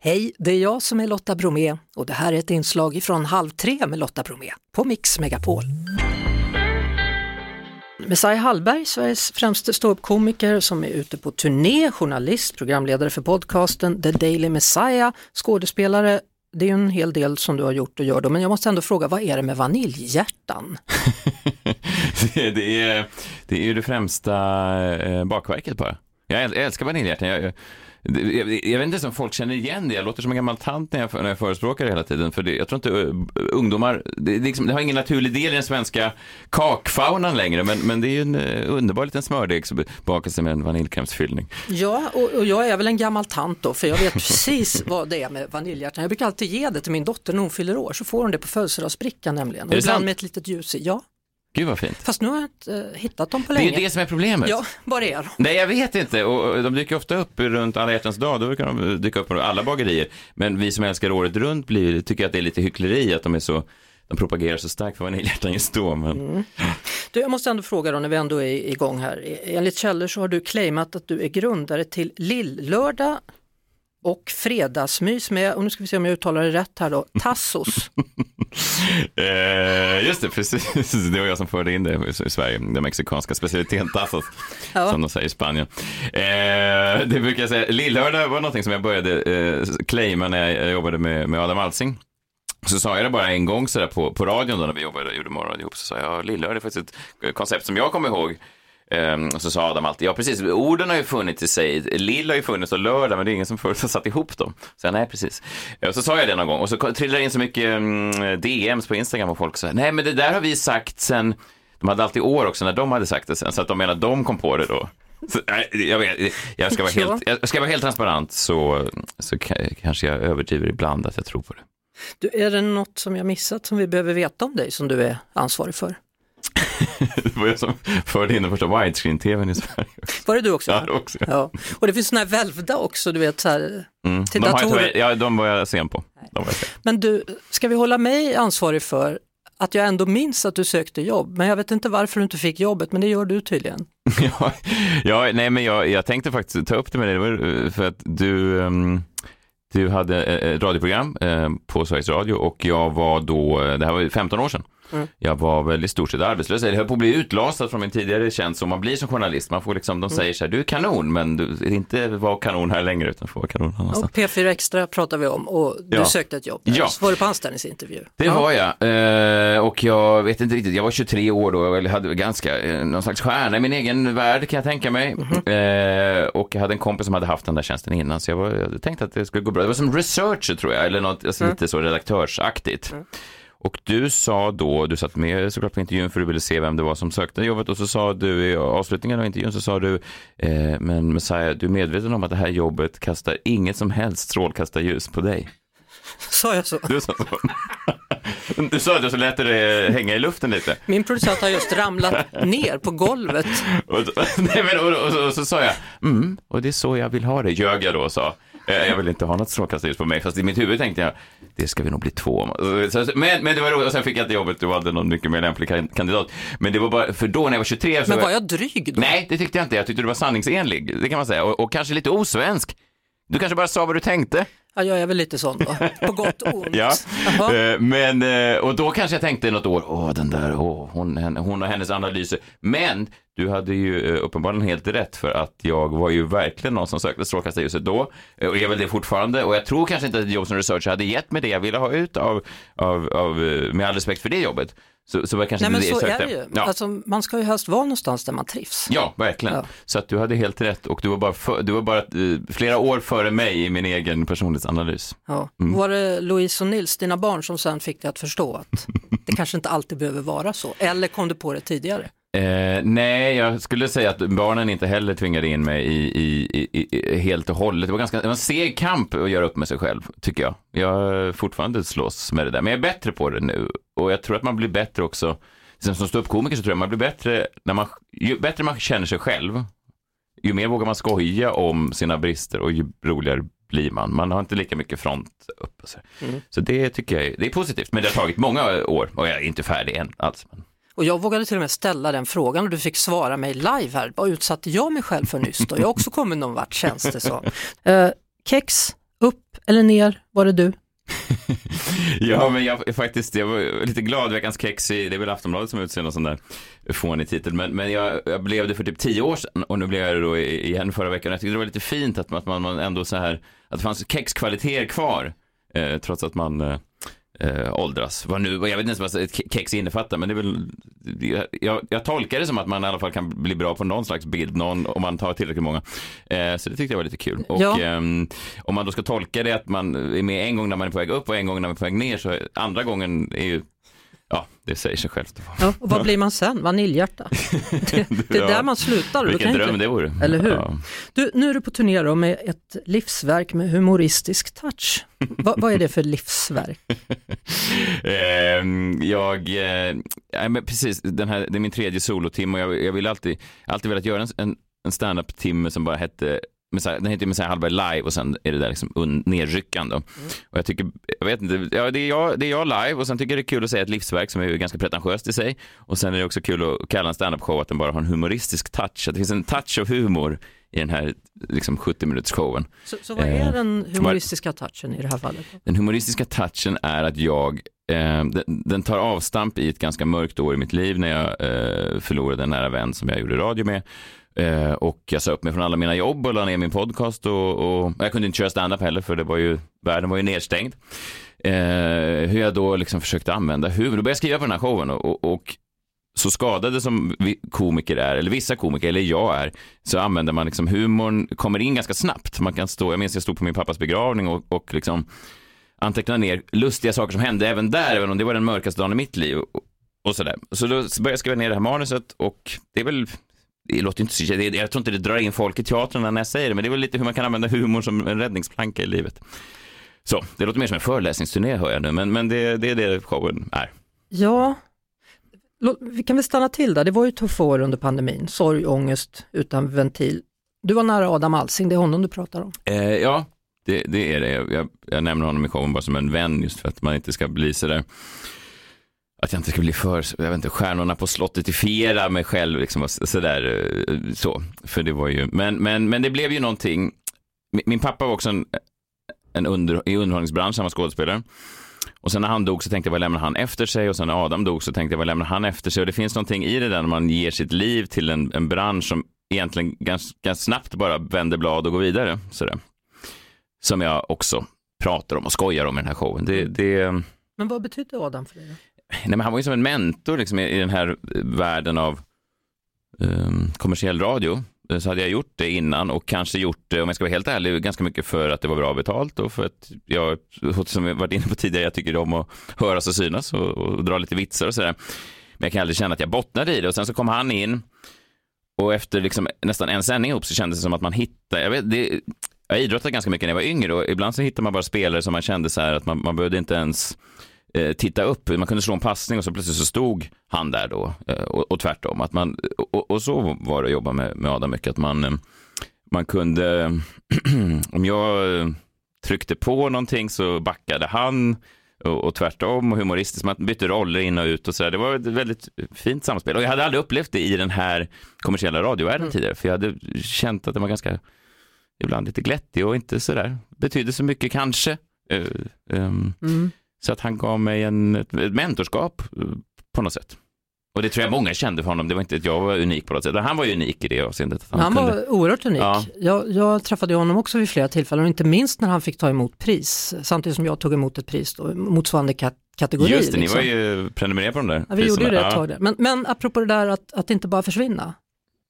Hej, det är jag som är Lotta Bromé och det här är ett inslag ifrån Halv tre med Lotta Bromé på Mix Megapol. Messiah Hallberg, Sveriges främste ståuppkomiker som är ute på turné, journalist, programledare för podcasten The Daily Messiah, skådespelare. Det är ju en hel del som du har gjort och gör då, men jag måste ändå fråga, vad är det med vaniljhjärtan? det, är, det är ju det främsta eh, bakverket bara. Jag älskar vaniljhjärtan. Jag, jag, jag, vet inte om folk känner igen det. Jag låter som en gammal tant när jag, när jag förespråkar det hela tiden. För det, jag tror inte uh, ungdomar, det, liksom, det, har ingen naturlig del i den svenska kakfaunan längre. Men, men det är ju en uh, underbar liten smördegsbakelse med en vaniljkrämsfyllning. Ja, och, och, jag är väl en gammal tant då, för jag vet precis vad det är med vaniljhjärtan. Jag brukar alltid ge det till min dotter när hon fyller år, så får hon det på födelsedagsbrickan nämligen. Och ibland med ett litet ljus i. Ja. Gud vad fint. Fast nu har jag inte uh, hittat dem på länge. Det är det som är problemet. Ja, var är de? Nej, jag vet inte. Och de dyker ofta upp runt alla hjärtans dag. Då kan de dyka upp på alla bagerier. Men vi som älskar året runt blir, tycker att det är lite hyckleri att de är så de propagerar så starkt för vaniljhjärtan just då. Men... Mm. Du, jag måste ändå fråga då när vi ändå är igång här. Enligt källor så har du claimat att du är grundare till Lill-lördag och fredagsmys med, och nu ska vi se om jag uttalar det rätt här då, Tassos. eh, just det, precis. Det var jag som förde in det i Sverige, den mexikanska specialiteten Tassos, ja. som de säger i Spanien. Eh, det brukar jag säga, Lillördag var någonting som jag började eh, claima när jag jobbade med, med Adam Alsing. Så sa jag det bara en gång sådär på, på radion då när vi jobbade, gjorde morgon ihop, så sa jag, Lillördag är faktiskt ett koncept som jag kommer ihåg Um, och så sa Adam alltid, ja precis, orden har ju funnits i sig, lill har ju funnits och lördag, men det är ingen som förut har satt ihop dem. Så jag, nej precis. Och så sa jag det någon gång och så trillade det in så mycket um, DMs på Instagram och folk sa, nej men det där har vi sagt sen, de hade alltid år också när de hade sagt det sen, så att de menar att de kom på det då. Så, jag, vet, jag, ska vara helt, jag ska vara helt transparent så, så kanske jag överdriver ibland att jag tror på det. Du, är det något som jag missat som vi behöver veta om dig som du är ansvarig för? Det var jag som förde in den första widescreen-tvn i Sverige. Var det du också? Ja, det också. Ja. Och det finns sådana här välvda också, du vet, så här, mm. till de datorer. ja, de var jag sen på. Jag sen. Men du, ska vi hålla mig ansvarig för att jag ändå minns att du sökte jobb, men jag vet inte varför du inte fick jobbet, men det gör du tydligen. ja, ja, nej men jag, jag tänkte faktiskt ta upp det med dig, för att du, um, du hade ett radioprogram på Sveriges Radio och jag var då, det här var 15 år sedan, Mm. Jag var väl i stort sett arbetslös. Jag höll på att bli utlasad från min tidigare tjänst som man blir som journalist. Man får liksom, de mm. säger så här, du är kanon, men du är inte var kanon här längre utan får vara kanon någonstans. Och P4 Extra pratar vi om och du ja. sökte ett jobb. Ja. Så var du på anställningsintervju. Det ja. var jag. Eh, och jag vet inte riktigt, jag var 23 år då, jag hade ganska, eh, någon slags stjärna i min egen värld kan jag tänka mig. Mm. Eh, och jag hade en kompis som hade haft den där tjänsten innan, så jag, var, jag tänkte att det skulle gå bra. Det var som researcher tror jag, eller något, alltså mm. lite så redaktörsaktigt. Mm. Och du sa då, du satt med såklart på intervjun för du ville se vem det var som sökte jobbet och så sa du i avslutningen av intervjun så sa du, eh, men Messiah, du är medveten om att det här jobbet kastar inget som helst strålkastarljus på dig. Sa jag så? Du sa så. Du sa det så lät det hänga i luften lite. Min producent har just ramlat ner på golvet. Och, nej, men, och, och, och, så sa jag, mm, och det är så jag vill ha det, ljög jag då och sa. Eh, jag vill inte ha något strålkastarljus på mig, fast i mitt huvud tänkte jag, det ska vi nog bli två om. Men, men det var roligt, och sen fick jag inte jobbet, du hade någon mycket mer lämplig kandidat. Men det var bara, för då när jag var 23 så Men var jag dryg då? Nej, det tyckte jag inte. Jag tyckte du var sanningsenlig, det kan man säga. Och, och kanske lite osvensk. Du kanske bara sa vad du tänkte. Ja, jag är väl lite sån då, på gott och ont. ja. Eh, men, eh, och då kanske jag tänkte något år, åh den där, åh, hon, hon och hennes analyser. Men du hade ju eh, uppenbarligen helt rätt för att jag var ju verkligen någon som sökte strålkastarljuset då och är väl det fortfarande och jag tror kanske inte att jobb som researcher hade gett mig det jag ville ha ut av, av, av med all respekt för det jobbet. Så, så var kanske Nej, men så är det ju. Ja. Alltså, man ska ju helst vara någonstans där man trivs. Ja, verkligen. Ja. Så att du hade helt rätt och du var bara, för, du var bara uh, flera år före mig i min egen personlighetsanalys. Ja. Mm. Var det Louise och Nils, dina barn, som sen fick dig att förstå att det kanske inte alltid behöver vara så? Eller kom du på det tidigare? Eh, nej, jag skulle säga att barnen inte heller tvingade in mig i, i, i, i helt och hållet. Det var ganska det var en seg kamp att göra upp med sig själv, tycker jag. Jag fortfarande slåss med det där, men jag är bättre på det nu. Och jag tror att man blir bättre också, som ståuppkomiker så tror jag man blir bättre, när man, ju bättre man känner sig själv, ju mer vågar man skoja om sina brister och ju roligare blir man. Man har inte lika mycket front upp. Och så. Mm. så det tycker jag är, det är positivt, men det har tagit många år och jag är inte färdig än alls. Men... Och jag vågade till och med ställa den frågan och du fick svara mig live här. Vad utsatte jag mig själv för nyss då? Jag har också kommit någon vart känns det som. Uh, kex, Upp eller ner, var det du? ja, men jag faktiskt, jag var lite glad. Veckans kex, i, det är väl Aftonbladet som utser någon sån där fånig titel. Men, men jag, jag, blev det för typ tio år sedan och nu blev jag det då igen förra veckan. Jag tyckte det var lite fint att, att man, man ändå så här, att det fanns kexkvaliteter kvar. Eh, trots att man eh, eh, åldras. Vad nu, jag vet inte ens vad ett kex innefattar, men det är väl, jag, jag, tolkar det som att man i alla fall kan bli bra på någon slags bild, någon, om man tar tillräckligt många. Eh, så det tyckte jag var lite kul. Och ja. eh, om man då ska tolka det att man är med en gång när man är på väg upp och en gång när man är på väg ner, så andra gången är ju Ja, det säger sig självt. Ja, och vad blir man sen? Vaniljhjärta? Det, det är där man slutar. Vilken dröm det vore. Eller hur? Ja. Du, nu är du på turné då med ett livsverk med humoristisk touch. Va, vad är det för livsverk? Ehm, jag, eh, men precis, den här, det är min tredje solotimme och jag, jag vill alltid, alltid velat göra en, en stand-up-timme som bara hette Messiah, den heter Messiah Hallberg live och sen är det där liksom nedryckande. Mm. Och jag tycker, jag vet inte, ja, det, är jag, det är jag live och sen tycker jag det är kul att säga ett livsverk som är ganska pretentiöst i sig. Och sen är det också kul att kalla en standup-show att den bara har en humoristisk touch, att det finns en touch av humor i den här liksom 70 minuters showen. Så, så vad är eh, den humoristiska touchen i det här fallet? Den humoristiska touchen är att jag, eh, den, den, tar avstamp i ett ganska mörkt år i mitt liv när jag eh, förlorade en nära vän som jag gjorde radio med. Eh, och jag sa upp mig från alla mina jobb och la ner min podcast och, och jag kunde inte köra standup heller för det var ju, världen var ju nedstängd. Eh, hur jag då liksom försökte använda humor. Då började jag skriva på den här showen och, och, och så skadade som vi komiker är, eller vissa komiker, eller jag är, så använder man liksom humorn, kommer in ganska snabbt. Man kan stå, jag minns jag stod på min pappas begravning och, och liksom antecknade ner lustiga saker som hände även där, även om det var den mörkaste dagen i mitt liv. Och, och sådär. Så då började jag skriva ner det här manuset och det är väl det låter inte så, jag tror inte det drar in folk i teatern när jag säger det, men det är väl lite hur man kan använda humor som en räddningsplanka i livet. Så, det låter mer som en föreläsningsturné hör jag nu, men, men det, det är det showen är. Ja, vi kan väl stanna till där. Det var ju tuffa år under pandemin, sorg, ångest utan ventil. Du var nära Adam Alsing, det är honom du pratar om. Eh, ja, det, det, är det. Jag, jag, jag, nämner honom i showen bara som en vän just för att man inte ska bli sådär att jag inte ska bli för, jag vet inte, stjärnorna på slottet fiera mig själv, liksom sådär, eh, så. För det var ju, men, men, men det blev ju någonting, min pappa var också en, en under, i underhållningsbranschen, han var skådespelare. Och sen när han dog så tänkte jag, vad lämnar han efter sig? Och sen när Adam dog så tänkte jag, vad lämnar han efter sig? Och det finns någonting i det där när man ger sitt liv till en, en bransch som egentligen ganska, ganska snabbt bara vänder blad och går vidare. Sådär. Som jag också pratar om och skojar om i den här showen. Det, det... Men vad betydde Adam för dig? Nej, men han var ju som en mentor liksom, i, i den här världen av um, kommersiell radio. Eh, så hade jag gjort det innan och kanske gjort det, om jag ska vara helt ärlig, ganska mycket för att det var bra betalt och för att jag, som jag varit inne på tidigare, jag tycker om att höras och synas och, och dra lite vitsar och sådär. Men jag kan aldrig känna att jag bottnade i det och sen så kom han in och efter liksom nästan en sändning ihop så kändes det som att man hittade, jag vet, det, jag idrottade ganska mycket när jag var yngre och ibland så hittar man bara spelare som man kände så här att man, man behövde inte ens eh, titta upp. Man kunde slå en passning och så plötsligt så stod han där då eh, och, och tvärtom. Att man, och, och, så var det att jobba med, med Adam mycket, att man, eh, man kunde, om jag tryckte på någonting så backade han och, och tvärtom och humoristiskt. Man bytte roller in och ut och så där. Det var ett väldigt fint samspel och jag hade aldrig upplevt det i den här kommersiella radiovärlden mm. tidigare för jag hade känt att det var ganska ibland lite glättig och inte så där betydde så mycket kanske. Uh, um, mm. Så att han gav mig en, ett mentorskap eh, på något sätt. Och det tror jag många kände för honom. Det var inte att jag var unik på något sätt. Han var unik i det avseendet. Han, han kunde... var oerhört unik. Ja. Jag, jag, träffade honom också vid flera tillfällen och inte minst när han fick ta emot pris. Samtidigt som jag tog emot ett pris då, motsvarande kat kategori. Just det, liksom. ni var ju prenumererade på de där ja, Vi gjorde ju det ett tag där. Men, men apropå det där att, att inte bara försvinna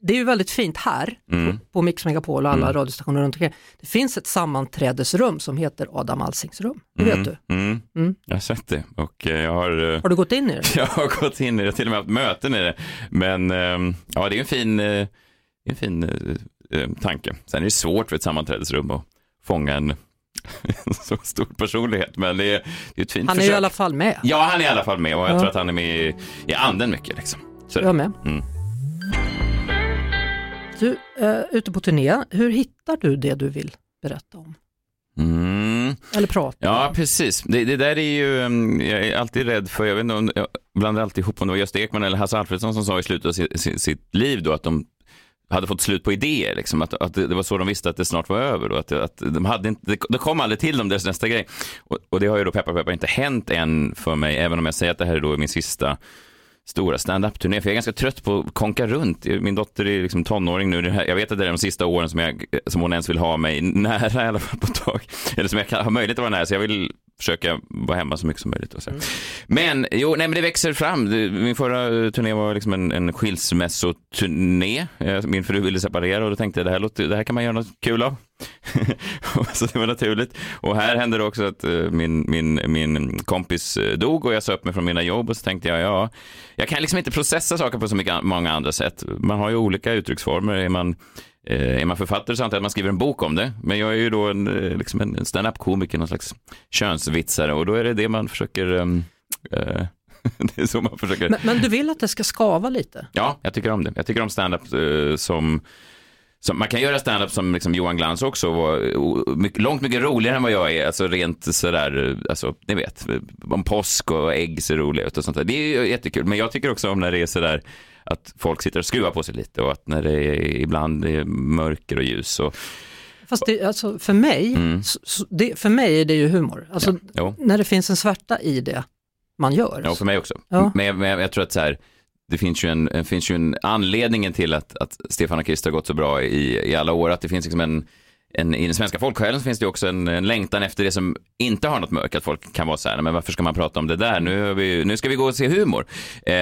det är ju väldigt fint här mm. på, på Mix Megapol och alla mm. radiostationer runt omkring. Det finns ett sammanträdesrum som heter Adam Alsings rum, det vet mm. du? Mm. mm. Jag har sett det och eh, jag har... Eh, har du gått in i det? Jag har gått in i det, jag har till och med haft möten i det. Men ehm, ja, det är en fin, eh, en fin tanke. Sen är det svårt för ett sammanträdesrum att fånga en så stor personlighet, men det är, det är ett fint Han är försök. i alla fall med. Ja, han är i alla fall med och jag ja. tror att han är med i, i anden mycket. Liksom. Så jag med. Du är eh, ute på turné, hur hittar du det du vill berätta om? Mm. Eller prata Ja, precis. Det, det, där är ju, mm, jag är alltid rädd för, jag vet inte om, jag blandar alltid ihop om det var Gösta Ekman eller Hasse Alfredsson som sa i slutet av sitt, sitt liv då att de hade fått slut på idéer. Liksom. Att, att det, var så de visste att det snart var över. Och att, att de hade inte, det, kom aldrig till dem, deras nästa grej. Och, och, det har ju då peppar peppar inte hänt än för mig, även om jag säger att det här är då min sista stora standup-turné, För jag är ganska trött på att konka runt. Min dotter är liksom tonåring nu. Jag vet att det är de sista åren som, jag, som hon ens vill ha mig nära i alla fall på ett tag. Eller som jag kan, har möjlighet att vara nära. Så jag vill försöka vara hemma så mycket som möjligt. Och så. Mm. Men jo, nej, men det växer fram. Min förra turné var liksom en, en skilsmässoturné. Min fru ville separera och då tänkte jag det här, låter, det här kan man göra något kul av. så det var naturligt. Och här hände det också att eh, min, min, min kompis eh, dog och jag sa upp mig från mina jobb och så tänkte jag, ja, jag kan liksom inte processa saker på så mycket, många andra sätt. Man har ju olika uttrycksformer. Är man, eh, är man författare så antar jag att man skriver en bok om det. Men jag är ju då en, liksom en stand-up-komiker, någon slags könsvitsare och då är det det man försöker um, uh, det är så man försöker. Men, men, du vill att det ska skava lite? Ja, jag tycker om det. Jag tycker om stand-up uh, som så man kan göra stand-up som liksom Johan Glans också, var mycket, långt mycket roligare än vad jag är, alltså rent sådär, alltså ni vet, om påsk och ägg ser roliga ut och sånt där. Det är ju jättekul, men jag tycker också om när det är sådär att folk sitter och skruvar på sig lite och att när det är, ibland är mörker och ljus. Och, Fast det, alltså för mig, mm. så, det, för mig är det ju humor. Alltså, ja, när det finns en svärta i det man gör. Ja, för mig också. Ja. Men, men jag tror att så här, det finns ju en, finns ju en anledningen till att, att Stefan och Christer har gått så bra i, i alla år, att det finns liksom en, en, i den svenska folksjälen finns det också en, en längtan efter det som inte har något mörkt, att folk kan vara så här, men varför ska man prata om det där, nu, vi, nu ska vi gå och se humor. Eh,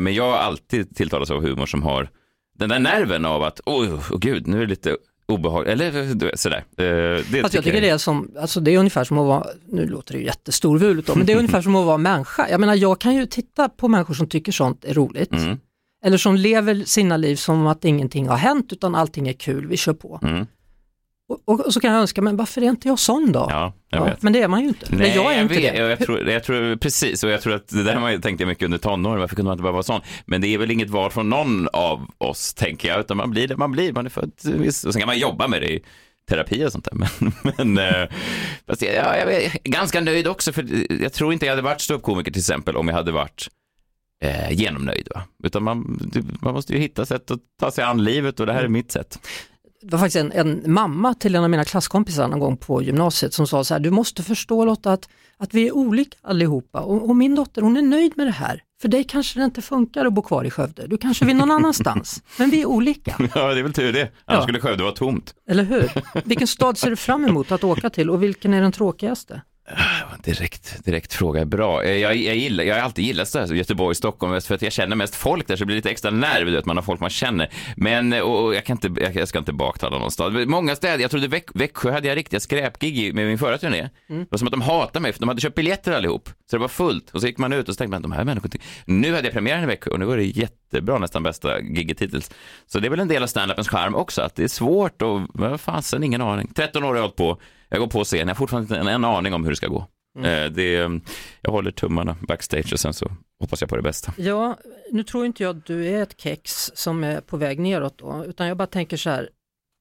men jag har alltid tilltalats av humor som har den där nerven av att, oj, oh, oh, gud, nu är det lite obehagligt, eller sådär. Eh, det Fast jag tycker jag... det är som, alltså det är ungefär som att vara, nu låter det ju jättestorvulet då, men det är ungefär som att vara människa. Jag menar jag kan ju titta på människor som tycker sånt är roligt. Mm. Eller som lever sina liv som att ingenting har hänt utan allting är kul, vi kör på. Mm. Och, och, så kan jag önska, men varför är inte jag sån då? Ja, jag ja, men det är man ju inte. Nej, jag är jag inte vet. det. Jag tror, jag tror, precis, och jag tror att det där man tänkte jag mycket under tonåren, varför kunde man inte bara vara sån? Men det är väl inget val från någon av oss, tänker jag, utan man blir det man blir, man är född, och sen kan man jobba med det i terapi och sånt där. Men, men äh, fast jag, jag, jag är ganska nöjd också, för jag tror inte jag hade varit ståuppkomiker till exempel om jag hade varit eh, genomnöjd. Va? Utan man, man måste ju hitta sätt att ta sig an livet och det här är mitt sätt det var faktiskt en, en, mamma till en av mina klasskompisar någon gång på gymnasiet som sa så här, du måste förstå Lotta att, att vi är olika allihopa och, och min dotter hon är nöjd med det här. För dig kanske det inte funkar att bo kvar i Skövde, du kanske vill någon annanstans. Men vi är olika. Ja, det är väl tur det. Annars ja. skulle Skövde vara tomt. Eller hur? Vilken stad ser du fram emot att åka till och vilken är den tråkigaste? Ah, direkt, direkt fråga är bra. Eh, jag, jag, gillar, jag har alltid gillat så här, Göteborg, Stockholm, för att jag känner mest folk där så det blir lite extra nerv, att man har folk man känner. Men och, och jag, kan inte, jag, jag, ska inte baktala någon stad. Många städer, jag trodde Väx, Växjö hade jag riktiga skräpgig med min förra turné. Mm. Det var som att de hatade mig, för de hade köpt biljetter allihop. Så det var fullt. Och så gick man ut och så tänkte man, de här människorna, nu hade jag premiären i Växjö och nu var det jättebra, nästan bästa giget hittills. Så det är väl en del av standupens charm också, att det är svårt och, vad fasen, ingen aning. 13 år har jag hållit på, jag går på scen, jag har fortfarande inte en, en aning om hur det ska gå. Mm. Eh, det, jag håller tummarna backstage och sen så hoppas jag på det bästa. Ja, nu tror inte jag att du är ett kex som är på väg neråt då, utan jag bara tänker så här,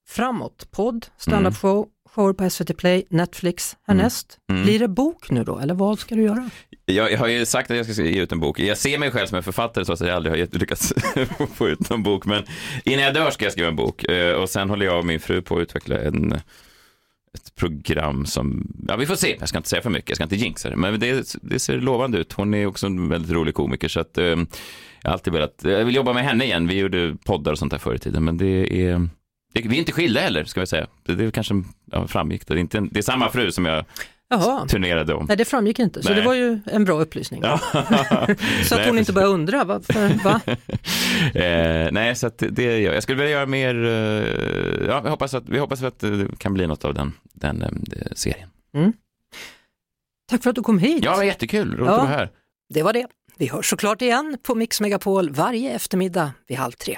framåt, podd, standup show, mm. Shower på SVT Play, Netflix härnäst. Mm. Mm. Blir det bok nu då, eller vad ska du göra? Jag, jag, har ju sagt att jag ska ge ut en bok. Jag ser mig själv som en författare så att jag aldrig har lyckats få ut någon bok. Men innan jag dör ska jag skriva en bok eh, och sen håller jag och min fru på att utveckla en ett program som, ja vi får se, jag ska inte säga för mycket, jag ska inte jinxa det, men det, det ser lovande ut. Hon är också en väldigt rolig komiker så att eh, jag har alltid velat, jag vill jobba med henne igen, vi gjorde poddar och sånt där förr i tiden, men det är, vi är inte skilda heller, ska vi säga. Det, kanske ja, framgick, det är, inte, det är samma fru som jag Jaha. turnerade om. Nej, det framgick inte, så Nej. det var ju en bra upplysning. Ja. så att hon inte börjar undra, varför, va? eh, nej, så att det gör jag. skulle vilja göra mer, eh, ja, vi hoppas att, vi hoppas att det kan bli något av den, den eh, serien. Mm. Tack för att du kom hit. Ja, det var jättekul, roligt ja, att vara här. Det var det. Vi hörs såklart igen på Mix Megapol varje eftermiddag vid halv tre.